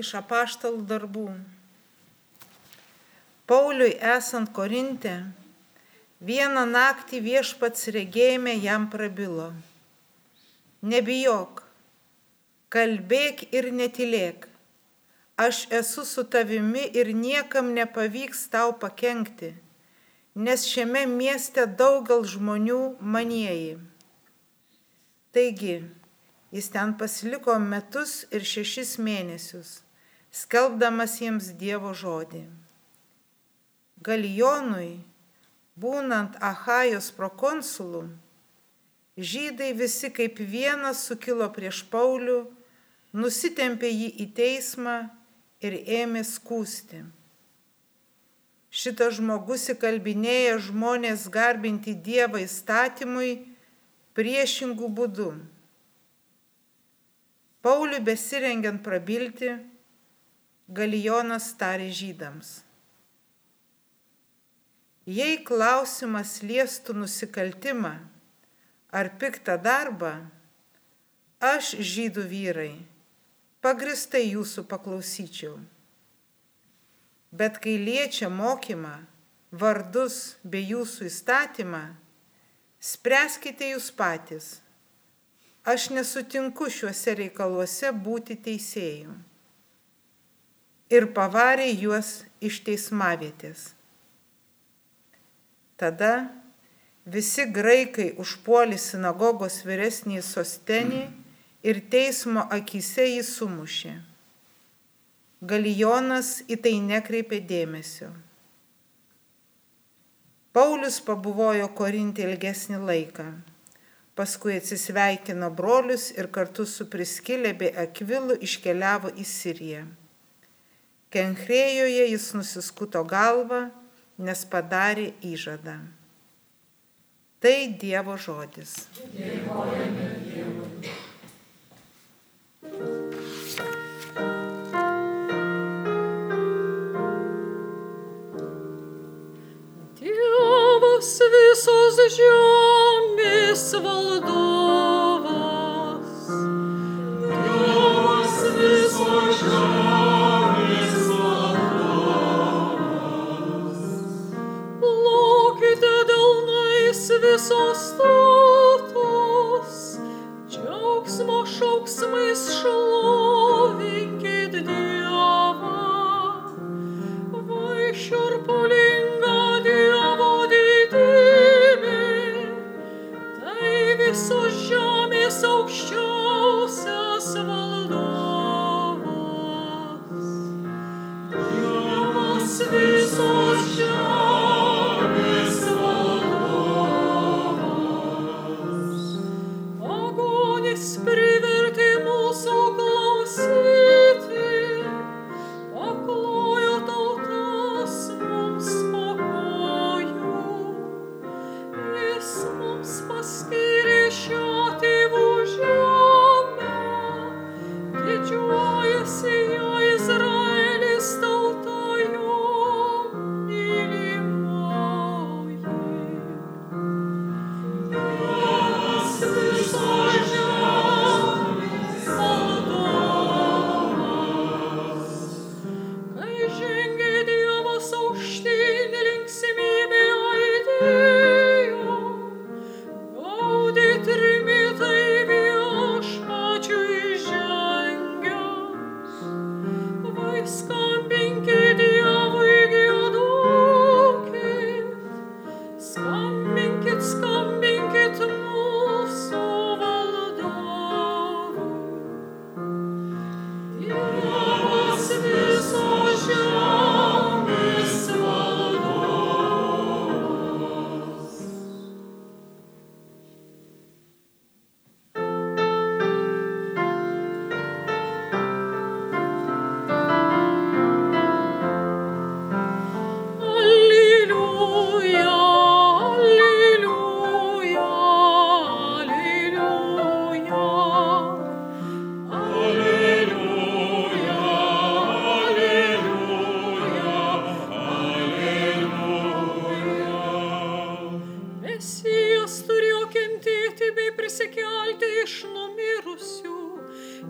iš apaštalų darbų. Pauliui esant Korinte, vieną naktį viešpats regėjime jam prabilo. Nebijok, kalbėk ir netilėk. Aš esu su tavimi ir niekam nepavyks tau pakengti, nes šiame mieste daugal žmonių manieji. Taigi, jis ten pasiliko metus ir šešis mėnesius skelbdamas jiems Dievo žodį. Galijonui, būnant Ahajos prokonsulų, žydai visi kaip vienas sukilo prieš Paulių, nusitempė jį į teismą ir ėmė skūsti. Šitas žmogus įkalbinėja žmonės garbinti Dievą įstatymui priešingų būdų. Pauliui besirengiant prabilti, Galijonas tarė žydams. Jei klausimas liestų nusikaltimą ar piktą darbą, aš žydų vyrai pagristai jūsų paklausyčiau. Bet kai liečia mokymą, vardus bei jūsų įstatymą, spręskite jūs patys. Aš nesutinku šiuose reikaluose būti teisėjų ir pavarė juos iš teismavietės. Tada visi graikai užpuolė sinagogos vyresnį sostenį ir teismo akise jį sumušė. Galijonas į tai nekreipė dėmesio. Paulius pabuvojo Korintį ilgesnį laiką, paskui atsisveikino brolius ir kartu su Priskilė bei Akvilu iškeliavo į Siriją. Kenkrėjoje jis nusiskuto galvą, nes padarė įžadą. Tai Dievo žodis. Dėkojame Dievui. Dievas visos žemės valdovas.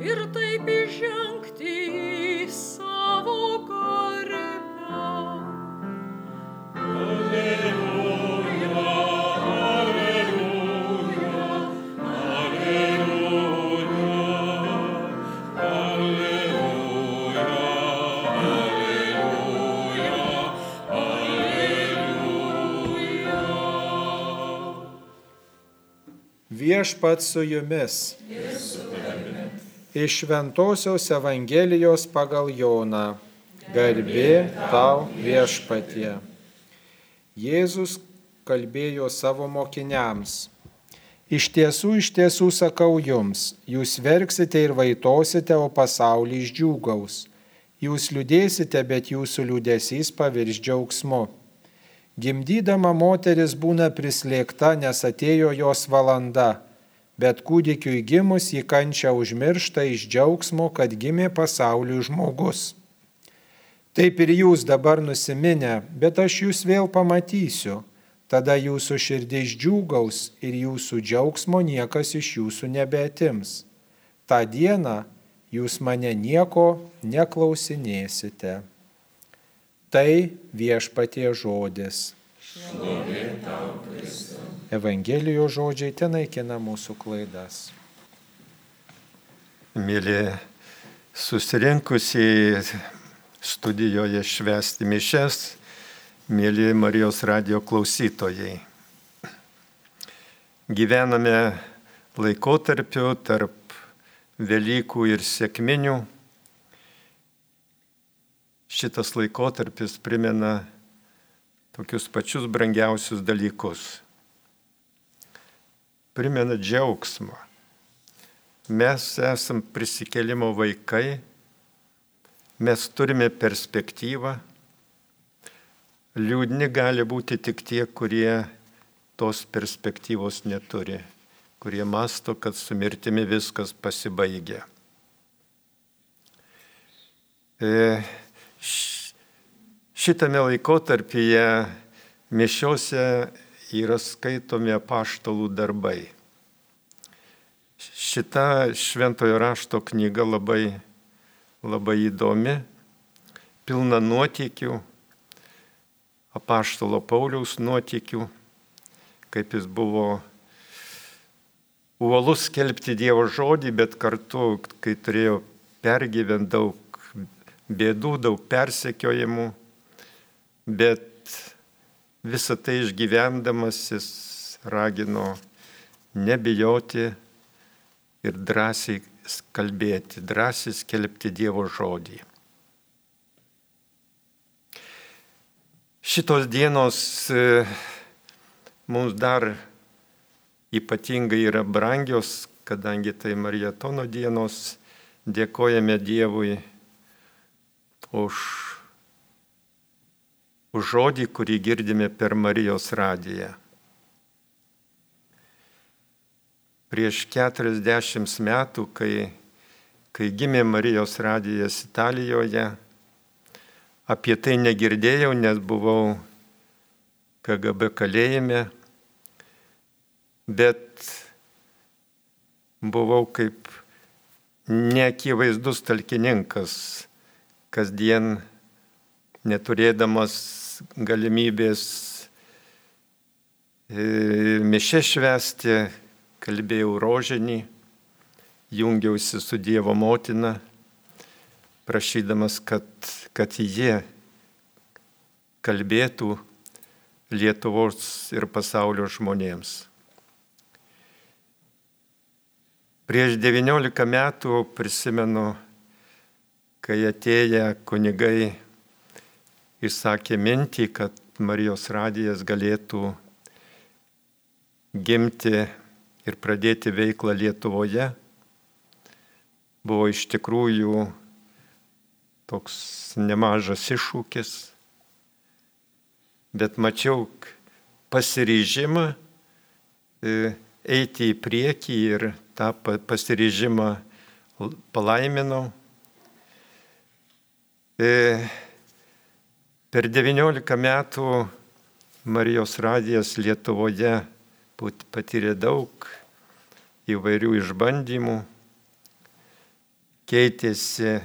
ir taip įžengti į savo garbę. Alleluja. viešpat su jumis. Iš Šventojios Evangelijos pagal Joną. Garbė tau viešpatie. Jėzus kalbėjo savo mokiniams. Iš tiesų, iš tiesų sakau jums, jūs verksite ir vaitosite, o pasaulį išdžiūgaus. Jūs liūdėsite, bet jūsų liūdėsys pavirs džiaugsmu. Gimdydama moteris būna prislėgta, nes atėjo jos valanda, bet kūdikiui gimus jį kančia užmiršta iš džiaugsmo, kad gimė pasauliui žmogus. Taip ir jūs dabar nusiminę, bet aš jūs vėl pamatysiu, tada jūsų širdis džiūgaus ir jūsų džiaugsmo niekas iš jūsų nebeatims. Ta diena jūs mane nieko neklausinėsite. Tai viešpatie žodis. Evangelijos žodžiai ten naikina mūsų klaidas. Mėly susirinkusiai studijoje švesti mišes, mėly Marijos radio klausytojai. Gyvename laikotarpiu tarp Velykų ir sėkminių šitas laikotarpis primena tokius pačius brangiausius dalykus. Primena džiaugsmą. Mes esam prisikelimo vaikai, mes turime perspektyvą. Liūdni gali būti tik tie, kurie tos perspektyvos neturi, kurie masto, kad su mirtimi viskas pasibaigia. E, Šitame laikotarpyje mišiose yra skaitomi apaštalų darbai. Šita šventojo rašto knyga labai, labai įdomi, pilna nuotykių, apaštalo Pauliaus nuotykių, kaip jis buvo uolus skelbti Dievo žodį, bet kartu, kai turėjo pergyventi daug bėdų, daug persekiojimų, bet visą tai išgyvendamas jis ragino nebijoti ir drąsiai kalbėti, drąsiai skelbti Dievo žodį. Šitos dienos e, mums dar ypatingai yra brangios, kadangi tai Marijatono dienos, dėkojame Dievui už, už žodį, kurį girdime per Marijos radiją. Prieš 40 metų, kai, kai gimė Marijos radijas Italijoje, apie tai negirdėjau, nes buvau KGB kalėjime, bet buvau kaip neakivaizdus talkininkas kasdien neturėdamas galimybės e, mišę švesti, kalbėjau rožinį, jungiausi su Dievo motina, prašydamas, kad, kad jie kalbėtų Lietuvos ir pasaulio žmonėms. Prieš 19 metų prisimenu kai atėję kunigai išsakė mintį, kad Marijos radijas galėtų gimti ir pradėti veiklą Lietuvoje, buvo iš tikrųjų toks nemažas iššūkis, bet mačiau pasiryžimą e, eiti į priekį ir tą pasiryžimą palaiminau E, per 19 metų Marijos radijas Lietuvoje patyrė daug įvairių išbandymų, keitėsi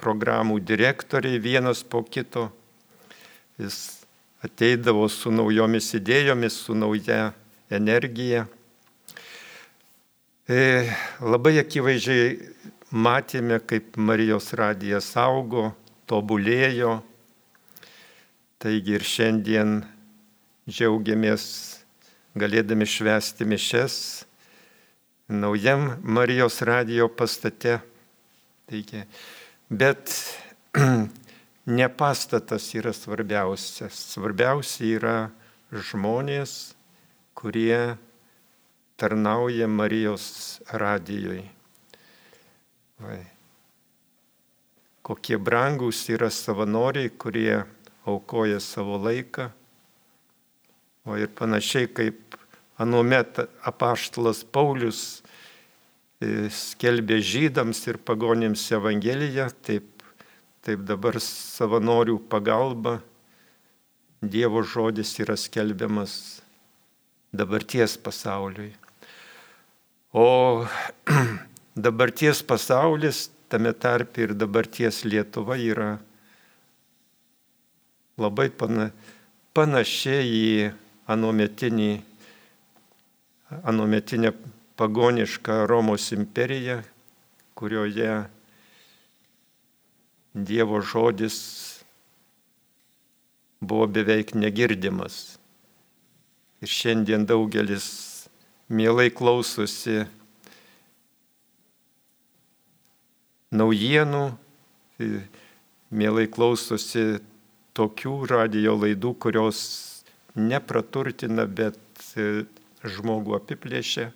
programų direktoriai vienas po kito, jis ateidavo su naujomis idėjomis, su nauja energija. E, labai akivaizdžiai matėme, kaip Marijos radijas augo, tobulėjo. Taigi ir šiandien džiaugiamės galėdami švęsti mišes naujam Marijos radijo pastate. Taigi, bet ne pastatas yra svarbiausias. Svarbiausia yra žmonės, kurie tarnauja Marijos radijoj. Vai. Kokie brangus yra savanoriai, kurie aukoja savo laiką. O ir panašiai kaip anuomet apaštalas Paulius e, skelbė žydams ir pagonėms Evangeliją, taip, taip dabar savanorių pagalba Dievo žodis yra skelbiamas dabarties pasauliui. O dabarties pasaulis, tame tarp ir dabarties Lietuva yra labai pana, panašiai į anuometinį, anuometinę pagonišką Romos imperiją, kurioje Dievo žodis buvo beveik negirdimas. Ir šiandien daugelis mielai klausosi naujienų, mielai klausosi tokių radio laidų, kurios nepraturtina, bet e, žmogų apiplėšia.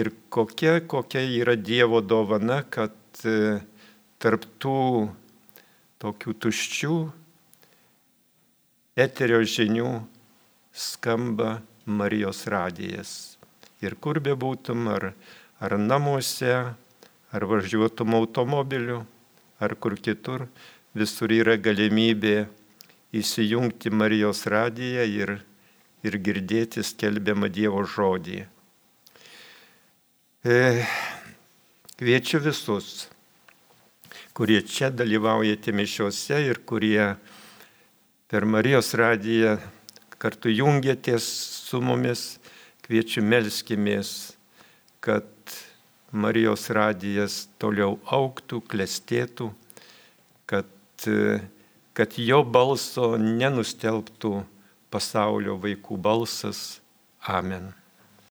Ir kokia, kokia yra Dievo dovana, kad e, tarptų tokių tuščių eterio žinių skamba Marijos radijas. Ir kur bebūtum, ar, ar namuose, ar važiuotum automobiliu, ar kur kitur, visur yra galimybė įsijungti Marijos radiją ir, ir girdėti skelbiamą Dievo žodį. E, kviečiu visus, kurie čia dalyvaujate mišiuose ir kurie per Marijos radiją kartu jungiatės su mumis, kviečiu melskimės, kad Marijos radijas toliau auktų, klestėtų, kad jo balso nenustelbtų pasaulio vaikų balsas. Amen.